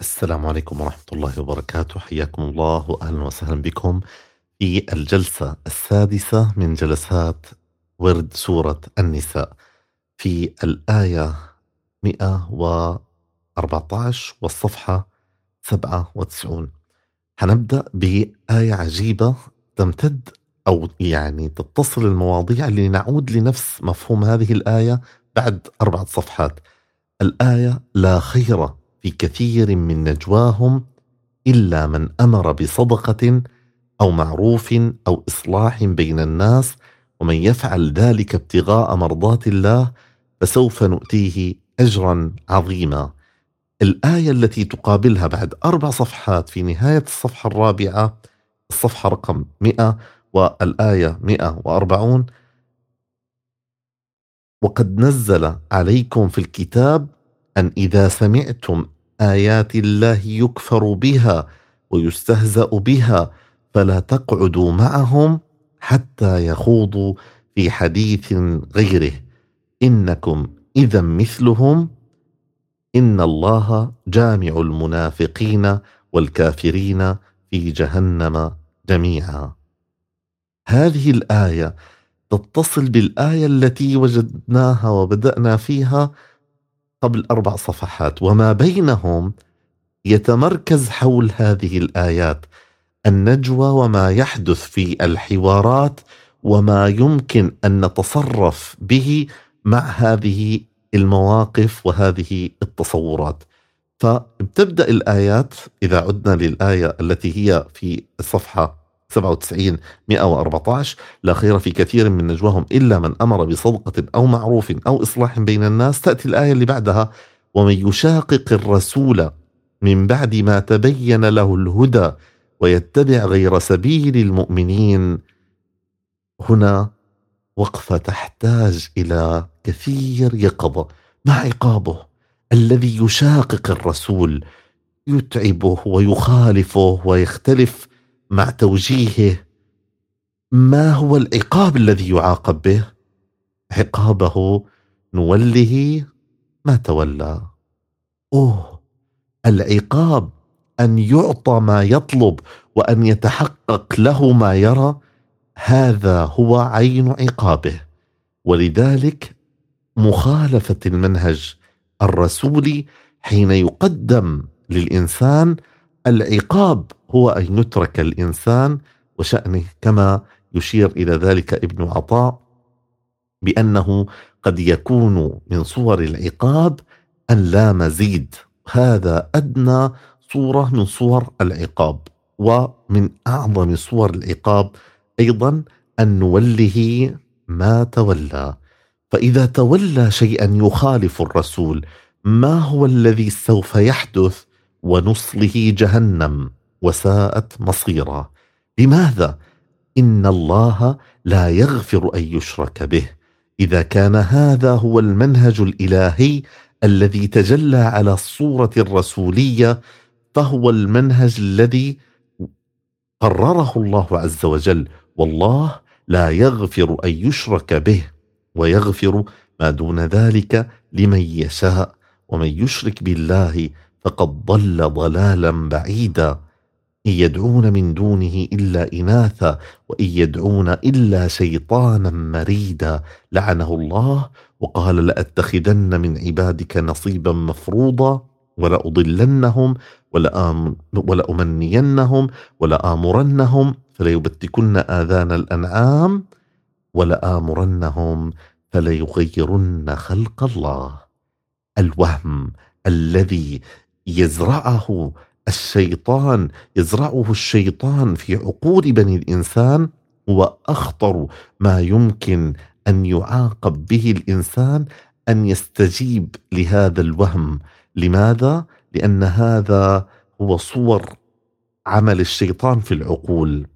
السلام عليكم ورحمة الله وبركاته. حياكم الله وأهلا وسهلا بكم في الجلسة السادسة من جلسات ورد سورة النساء في الآية 114 والصفحة 97 حنبدأ بآية عجيبة تمتد أو يعني تتصل المواضيع لنعود لنفس مفهوم هذه الآية بعد أربعة صفحات. الآية لا خير في كثير من نجواهم إلا من أمر بصدقة أو معروف أو إصلاح بين الناس ومن يفعل ذلك ابتغاء مرضات الله فسوف نؤتيه اجرا عظيما. الآية التي تقابلها بعد أربع صفحات في نهاية الصفحة الرابعة الصفحة رقم 100 والآية 140 وقد نزل عليكم في الكتاب أن إذا سمعتم آيات الله يكفر بها ويستهزأ بها فلا تقعدوا معهم حتى يخوضوا في حديث غيره. إنكم اذا مثلهم إن الله جامع المنافقين والكافرين في جهنم جميعا. هذه الآية تتصل بالآية التي وجدناها وبدأنا فيها قبل أربع صفحات وما بينهم يتمركز حول هذه الآيات النجوى وما يحدث في الحوارات وما يمكن أن نتصرف به مع هذه المواقف وهذه التصورات. فبتبدأ الآيات إذا عدنا للآية التي هي في الصفحة 97 114 لا خير في كثير من نجواهم إلا من أمر بصدقة أو معروف أو إصلاح بين الناس. تأتي الآية اللي بعدها ومن يشاقق الرسول من بعد ما تبين له الهدى ويتبع غير سبيل المؤمنين هنا وقفة تحتاج إلى كثير يقظة. مع عقابه؟ الذي يشاقق الرسول يتعبه ويخالفه ويختلف مع توجيهه ما هو العقاب الذي يعاقب به؟ عقابه نوله ما تولى. أوه العقاب أن يعطى ما يطلب وأن يتحقق له ما يرى هذا هو عين عقابه. ولذلك مخالفة المنهج الرسولي حين يقدم للإنسان العقاب هو أن يترك الإنسان وشأنه كما يشير إلى ذلك ابن عطاء بأنه قد يكون من صور العقاب أن لا مزيد. هذا أدنى صورة من صور العقاب ومن أعظم صور العقاب أيضا أن نوله ما تولى. فإذا تولى شيئا يخالف الرسول ما هو الذي سوف يحدث؟ ونصله جهنم وساءت مصيرا. لماذا؟ إن الله لا يغفر أن يشرك به. إذا كان هذا هو المنهج الإلهي الذي تجلى على الصورة الرسولية فهو المنهج الذي قرره الله عز وجل. والله لا يغفر أن يشرك به ويغفر ما دون ذلك لمن يشاء. ومن يشرك بالله فقد ضل ضلالا بعيدا. إن يدعون من دونه إلا اناثا وإن يدعون إلا شيطانا مريدا. لعنه الله وقال لأتخذن من عبادك نصيبا مفروضا ولأضلنهم ولآم ولأمنينهم ولآمرنهم فليبتكن آذان الأنعام ولآمرنهم فليغيرن خلق الله. الوهم الذي يزرعه الشيطان يزرعه الشيطان في عقول بني الإنسان هو اخطر ما يمكن أن يعاقب به الإنسان أن يستجيب لهذا الوهم. لماذا؟ لأن هذا هو صور عمل الشيطان في العقول.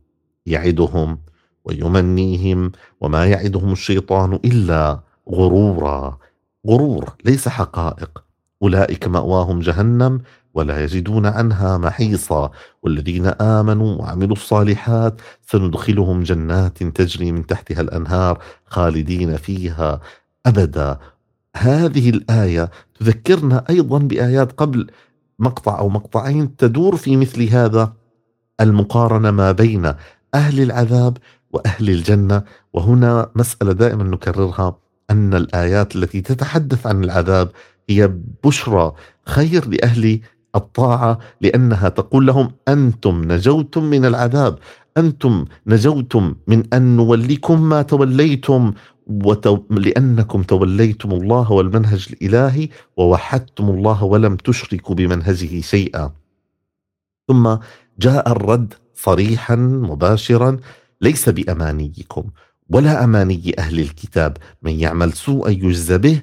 يعدهم ويمنيهم وما يعدهم الشيطان إلا غرورا. غرور ليس حقائق. أولئك مأواهم جهنم ولا يجدون عنها محيصا والذين آمنوا وعملوا الصالحات سندخلهم جنات تجري من تحتها الأنهار خالدين فيها أبدا. هذه الآية تذكرنا أيضا بآيات قبل مقطع أو مقطعين تدور في مثل هذا المقارنة ما بين أهل العذاب وأهل الجنة. وهنا مسألة دائما نكررها أن الآيات التي تتحدث عن العذاب هي بشرى خير لأهل الطاعة لأنها تقول لهم أنتم نجوتم من العذاب أنتم نجوتم من أن نوليكم ما توليتم وتو... لأنكم توليتم الله والمنهج الإلهي ووحدتم الله ولم تشركوا بمنهجه شيئا. ثم جاء الرد صريحا مباشرا ليس بأمانيكم ولا أماني أهل الكتاب من يعمل سوءا يجزى به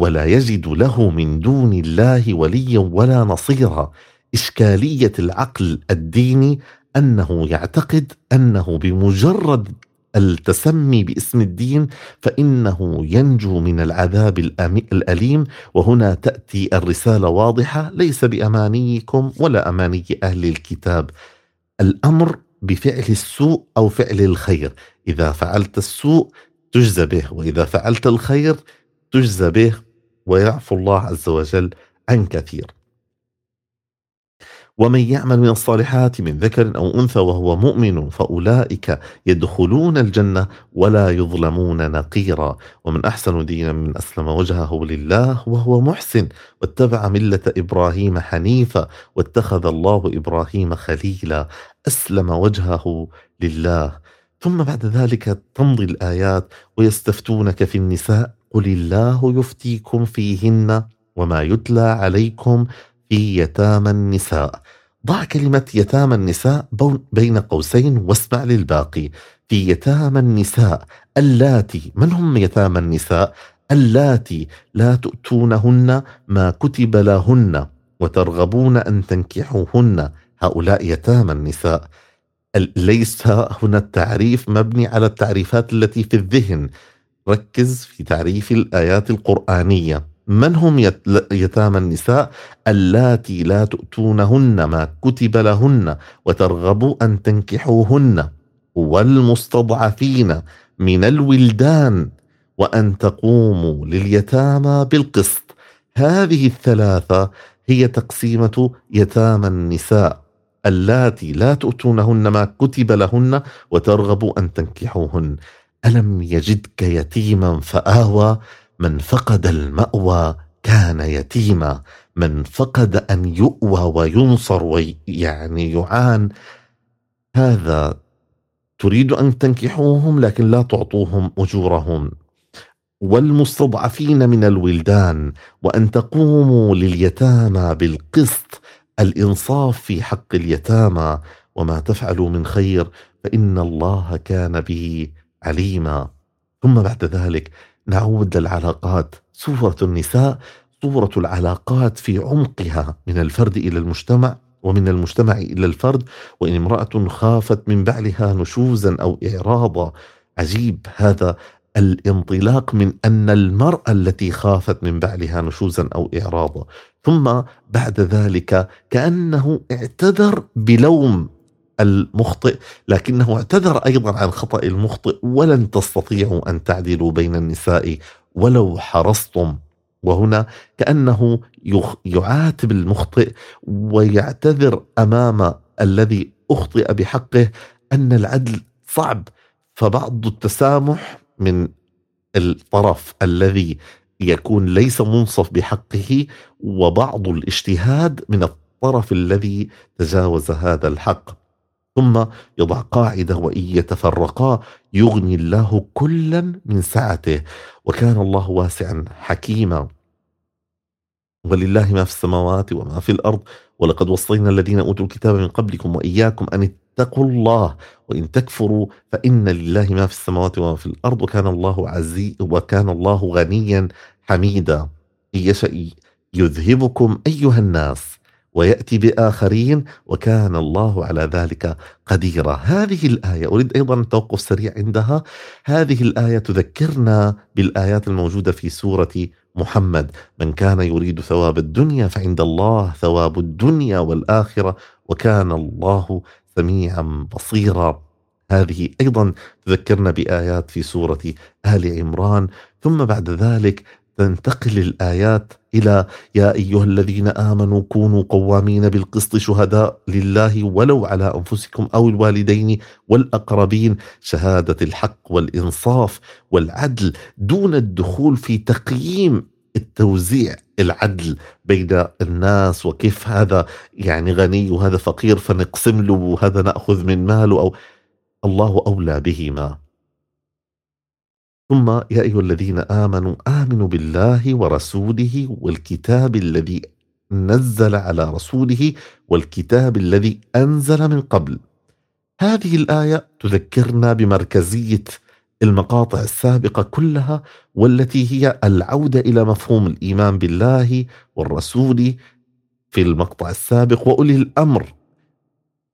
ولا يجد له من دون الله وليا ولا نصيرا. إشكالية العقل الديني أنه يعتقد أنه بمجرد التسمي باسم الدين فإنه ينجو من العذاب الأليم. وهنا تأتي الرسالة واضحة ليس بأمانيكم ولا أماني أهل الكتاب. الأمر بفعل السوء أو فعل الخير. إذا فعلت السوء تجزى به وإذا فعلت الخير تجزى به. ويعفو الله عز وجل عن كثير. ومن يعمل من الصالحات من ذكر أو أنثى وهو مؤمن فأولئك يدخلون الجنة ولا يظلمون نقيرا. ومن أحسن دينا من أسلم وجهه لله وهو محسن. واتبع ملة إبراهيم حنيفا واتخذ الله إبراهيم خليلا. أسلم وجهه لله. ثم بعد ذلك تمضي الآيات ويستفتونك في النساء. قل الله يفتيكم فيهن وما يتلى عليكم في يتامى النساء. ضع كلمة يتامى النساء بين قوسين واسمع للباقي في يتامى النساء اللاتي من هم يتامى النساء؟ اللاتي لا تؤتونهن ما كتب لهن وترغبون أن تنكحوهن. هؤلاء يتامى النساء. ليس هنا التعريف مبني على التعريفات التي في الذهن. ركز في تعريف الآيات القرآنية. من هم يتامى النساء؟ اللاتي لا تؤتونهن ما كتب لهن وترغبوا أن تنكحوهن. والمستضعفين من الولدان. وأن تقوموا لليتامى بالقسط. هذه الثلاثة هي تقسيمة يتامى النساء. اللاتي لا تؤتونهن ما كتب لهن وترغبوا أن تنكحوهن. ألم يجدك يتيما فآوى من فقد المأوى كان يتيما من فقد أن يؤوى وينصر ويعني يعان. هذا تريد أن تنكحوهم لكن لا تعطوهم أجورهم. والمستضعفين من الولدان وأن تقوموا لليتامى بالقسط الإنصاف في حق اليتامى. وما تفعلوا من خير فإن الله كان به عليما ثم بعد ذلك نعود للعلاقات. سورة النساء صورة العلاقات في عمقها من الفرد إلى المجتمع ومن المجتمع إلى الفرد وإن امرأة خافت من بعلها نشوزا أو إعراضا. عجيب هذا الانطلاق من أن المرأة التي خافت من بعلها نشوزا أو إعراضا. ثم بعد ذلك كأنه اعتذر بلوم. المخطئ لكنه اعتذر أيضا عن خطأ المخطئ ولن تستطيعوا أن تعدلوا بين النساء ولو حرصتم. وهنا كأنه يعاتب المخطئ ويعتذر أمام الذي أخطئ بحقه أن العدل صعب. فبعض التسامح من الطرف الذي يكون ليس منصف بحقه وبعض الاجتهاد من الطرف الذي تجاوز هذا الحق. ثم يضع قاعدة وإن يتفرقا يغني الله كلا من سعته. وكان الله واسعا حكيما. ولله ما في السماوات وما في الأرض ولقد وصينا الذين أوتوا الكتاب من قبلكم وإياكم أن اتقوا الله وإن تكفروا فإن لله ما في السماوات وما في الأرض. وكان الله عزيز وكان الله غنيا حميدا. إن يشاء يذهبكم أيها الناس. ويأتي بآخرين وكان الله على ذلك قديرا. هذه الآية أريد أيضا التوقف سريع عندها. هذه الآية تذكرنا بالآيات الموجودة في سورة محمد. من كان يريد ثواب الدنيا فعند الله ثواب الدنيا والآخرة وكان الله سميعا بصيرا. هذه أيضا تذكرنا بآيات في سورة آل عمران. ثم بعد ذلك تنتقل الآيات إلى يا أيها الذين آمنوا كونوا قوامين بالقسط شهداء لله ولو على أنفسكم أو الوالدين والأقربين. شهادة الحق والإنصاف والعدل دون الدخول في تقييم التوزيع العدل بين الناس. وكيف هذا؟ يعني غني وهذا فقير فنقسم له وهذا نأخذ من ماله أو الله أولى بهما. ثم يا أيها الذين آمنوا آمنوا بالله ورسوله والكتاب الذي نزل على رسوله والكتاب الذي أنزل من قبل. هذه الآية تذكرنا بمركزية المقاطع السابقة كلها والتي هي العودة إلى مفهوم الإيمان بالله والرسول في المقطع السابق وأولي الأمر.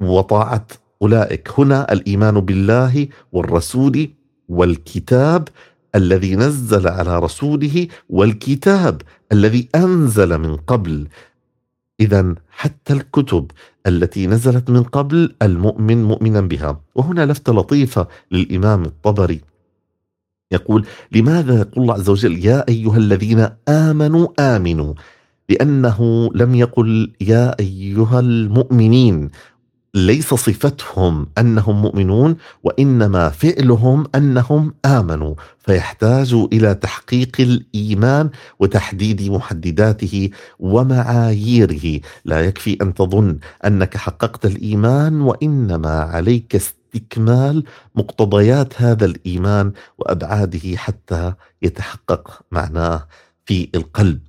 وطاعة أولئك. هنا الإيمان بالله والرسول والكتاب الذي نزل على رسوله والكتاب الذي أنزل من قبل. اذا حتى الكتب التي نزلت من قبل المؤمن مؤمنا بها. وهنا لفته لطيفة للإمام الطبري. يقول لماذا يقول الله عز وجل يا أيها الذين آمنوا آمنوا لأنه لم يقل يا أيها المؤمنين ليس صفتهم أنهم مؤمنون وإنما فعلهم أنهم آمنوا. فيحتاج إلى تحقيق الإيمان وتحديد محدداته ومعاييره. لا يكفي أن تظن أنك حققت الإيمان وإنما عليك استكمال مقتضيات هذا الإيمان وأبعاده حتى يتحقق معناه في القلب.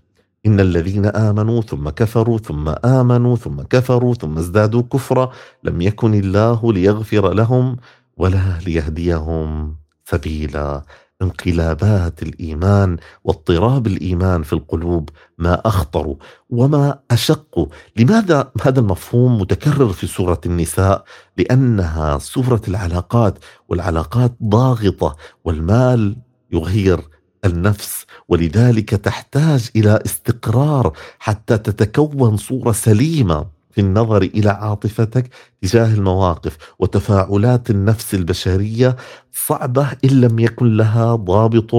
ان الذين امنوا ثم كفروا ثم امنوا ثم كفروا ثم ازدادوا كفرا لم يكن الله ليغفر لهم ولا ليهديهم سبيلا. انقلابات الإيمان واضطراب الإيمان في القلوب ما أخطر وما أشق. لماذا هذا المفهوم متكرر في سورة النساء؟ لأنها سورة العلاقات والعلاقات ضاغطة والمال يغير. النفس ولذلك تحتاج إلى استقرار حتى تتكون صورة سليمة في النظر إلى عاطفتك تجاه المواقف. وتفاعلات النفس البشرية صعبة إن لم يكن لها ضابط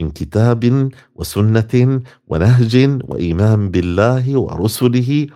من كتاب وسنة ونهج وإيمان بالله ورسله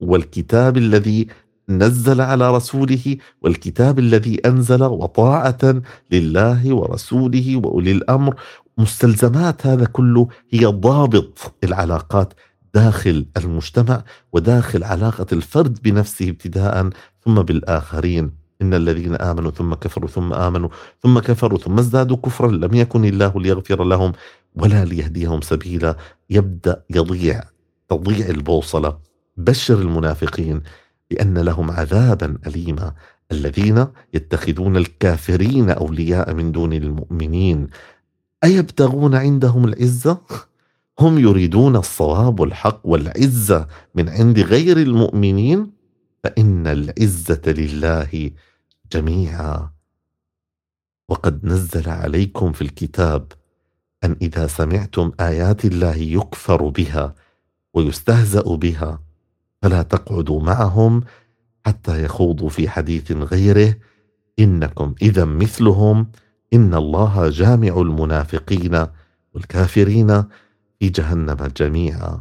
والكتاب الذي نزل على رسوله والكتاب انزل أنزل وطاعة لله ورسوله وأولي الأمر مستلزمات هذا كله هي ضابط العلاقات داخل المجتمع وداخل علاقة الفرد بنفسه ابتداء ثم بالآخرين. إن الذين آمنوا ثم كفروا ثم آمنوا ثم كفروا ثم ازدادوا كفرا لم يكن الله ليغفر لهم ولا ليهديهم سبيلا. يبدأ يضيع تضيع البوصلة. بشر المنافقين بأن لهم عذابا أليما. الذين يتخذون الكافرين أولياء من دون المؤمنين. أيبتغون عندهم العزة؟ هم يريدون الصواب والحق والعزة من عند غير المؤمنين؟ فإن العزة لله جميعا. وقد نزل عليكم في الكتاب أن إذا سمعتم آيات الله يكفر بها ويستهزأ بها فلا تقعدوا معهم حتى يخوضوا في حديث غيره. إنكم إذا مثلهم ان الله جامع المنافقين والكافرين في جهنم جميعا.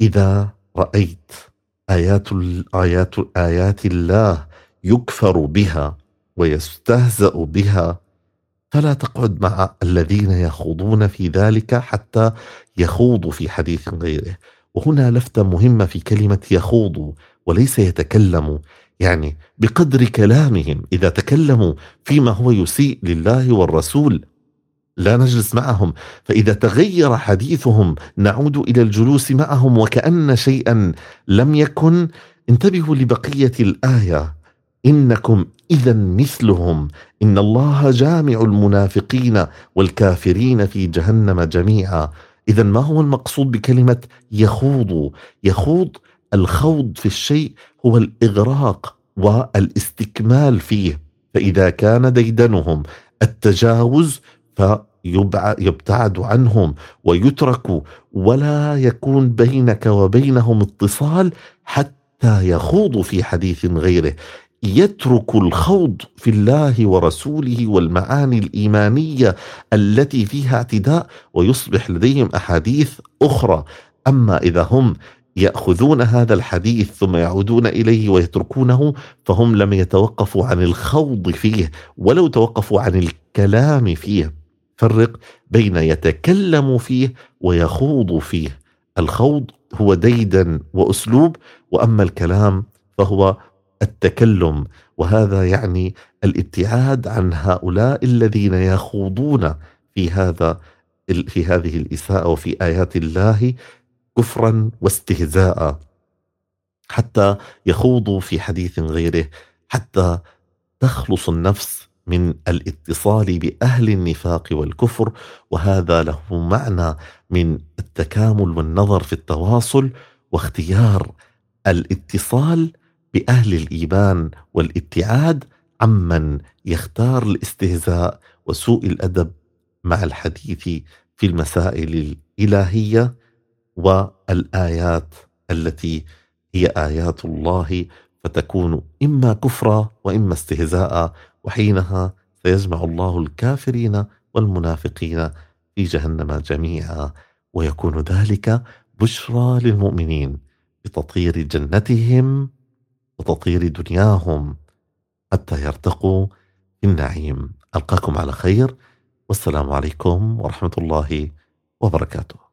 اذا رايت ايات ايات ايات الله يكفر بها ويستهزا بها فلا تقعد مع الذين يخوضون في ذلك حتى يخوضوا في حديث غيره. وهنا لفته مهمه في كلمه يخوضوا وليس يتكلموا يعني بقدر كلامهم إذا تكلموا فيما هو يسيء لله والرسول لا نجلس معهم. فإذا تغير حديثهم نعود إلى الجلوس معهم وكأن شيئا لم يكن انتبهوا لبقية الآية. إنكم اذا مثلهم. إن الله جامع المنافقين والكافرين في جهنم جميعا. اذا ما هو المقصود بكلمة يخوض؟ يخوض الخوض في الشيء هو الإغراق والاستكمال فيه. فإذا كان ديدنهم التجاوز فيبتعد عنهم ويترك ولا يكون بينك وبينهم اتصال حتى يخوضوا في حديث غيره. يترك الخوض في الله ورسوله والمعاني الإيمانية التي فيها اعتداء ويصبح لديهم أحاديث أخرى. أما إذا هم يأخذون هذا الحديث ثم يعودون إليه ويتركونه فهم لم يتوقفوا عن الخوض فيه ولو توقفوا عن الكلام فيه. فرق بين يتكلم فيه ويخوض فيه. الخوض هو ديدا وأسلوب وأما الكلام فهو التكلم. وهذا يعني الابتعاد عن هؤلاء الذين يخوضون في هذا في هذه الإساءة وفي آيات الله كفرا واستهزاء. حتى يخوضوا في حديث غيره حتى تخلص النفس من الاتصال بأهل النفاق والكفر. وهذا له معنى من التكامل والنظر في التواصل واختيار الاتصال بأهل الإيمان والابتعاد عمن يختار الاستهزاء وسوء الأدب مع الحديث في المسائل الإلهية. والآيات التي هي آيات الله فتكون إما كفرا وإما استهزاء وحينها سيجمع الله الكافرين والمنافقين في جهنم جميعا. ويكون ذلك بشرى للمؤمنين بتطهير جنتهم وتطهير دنياهم حتى يرتقوا في النعيم. ألقاكم على خير. والسلام عليكم ورحمة الله وبركاته.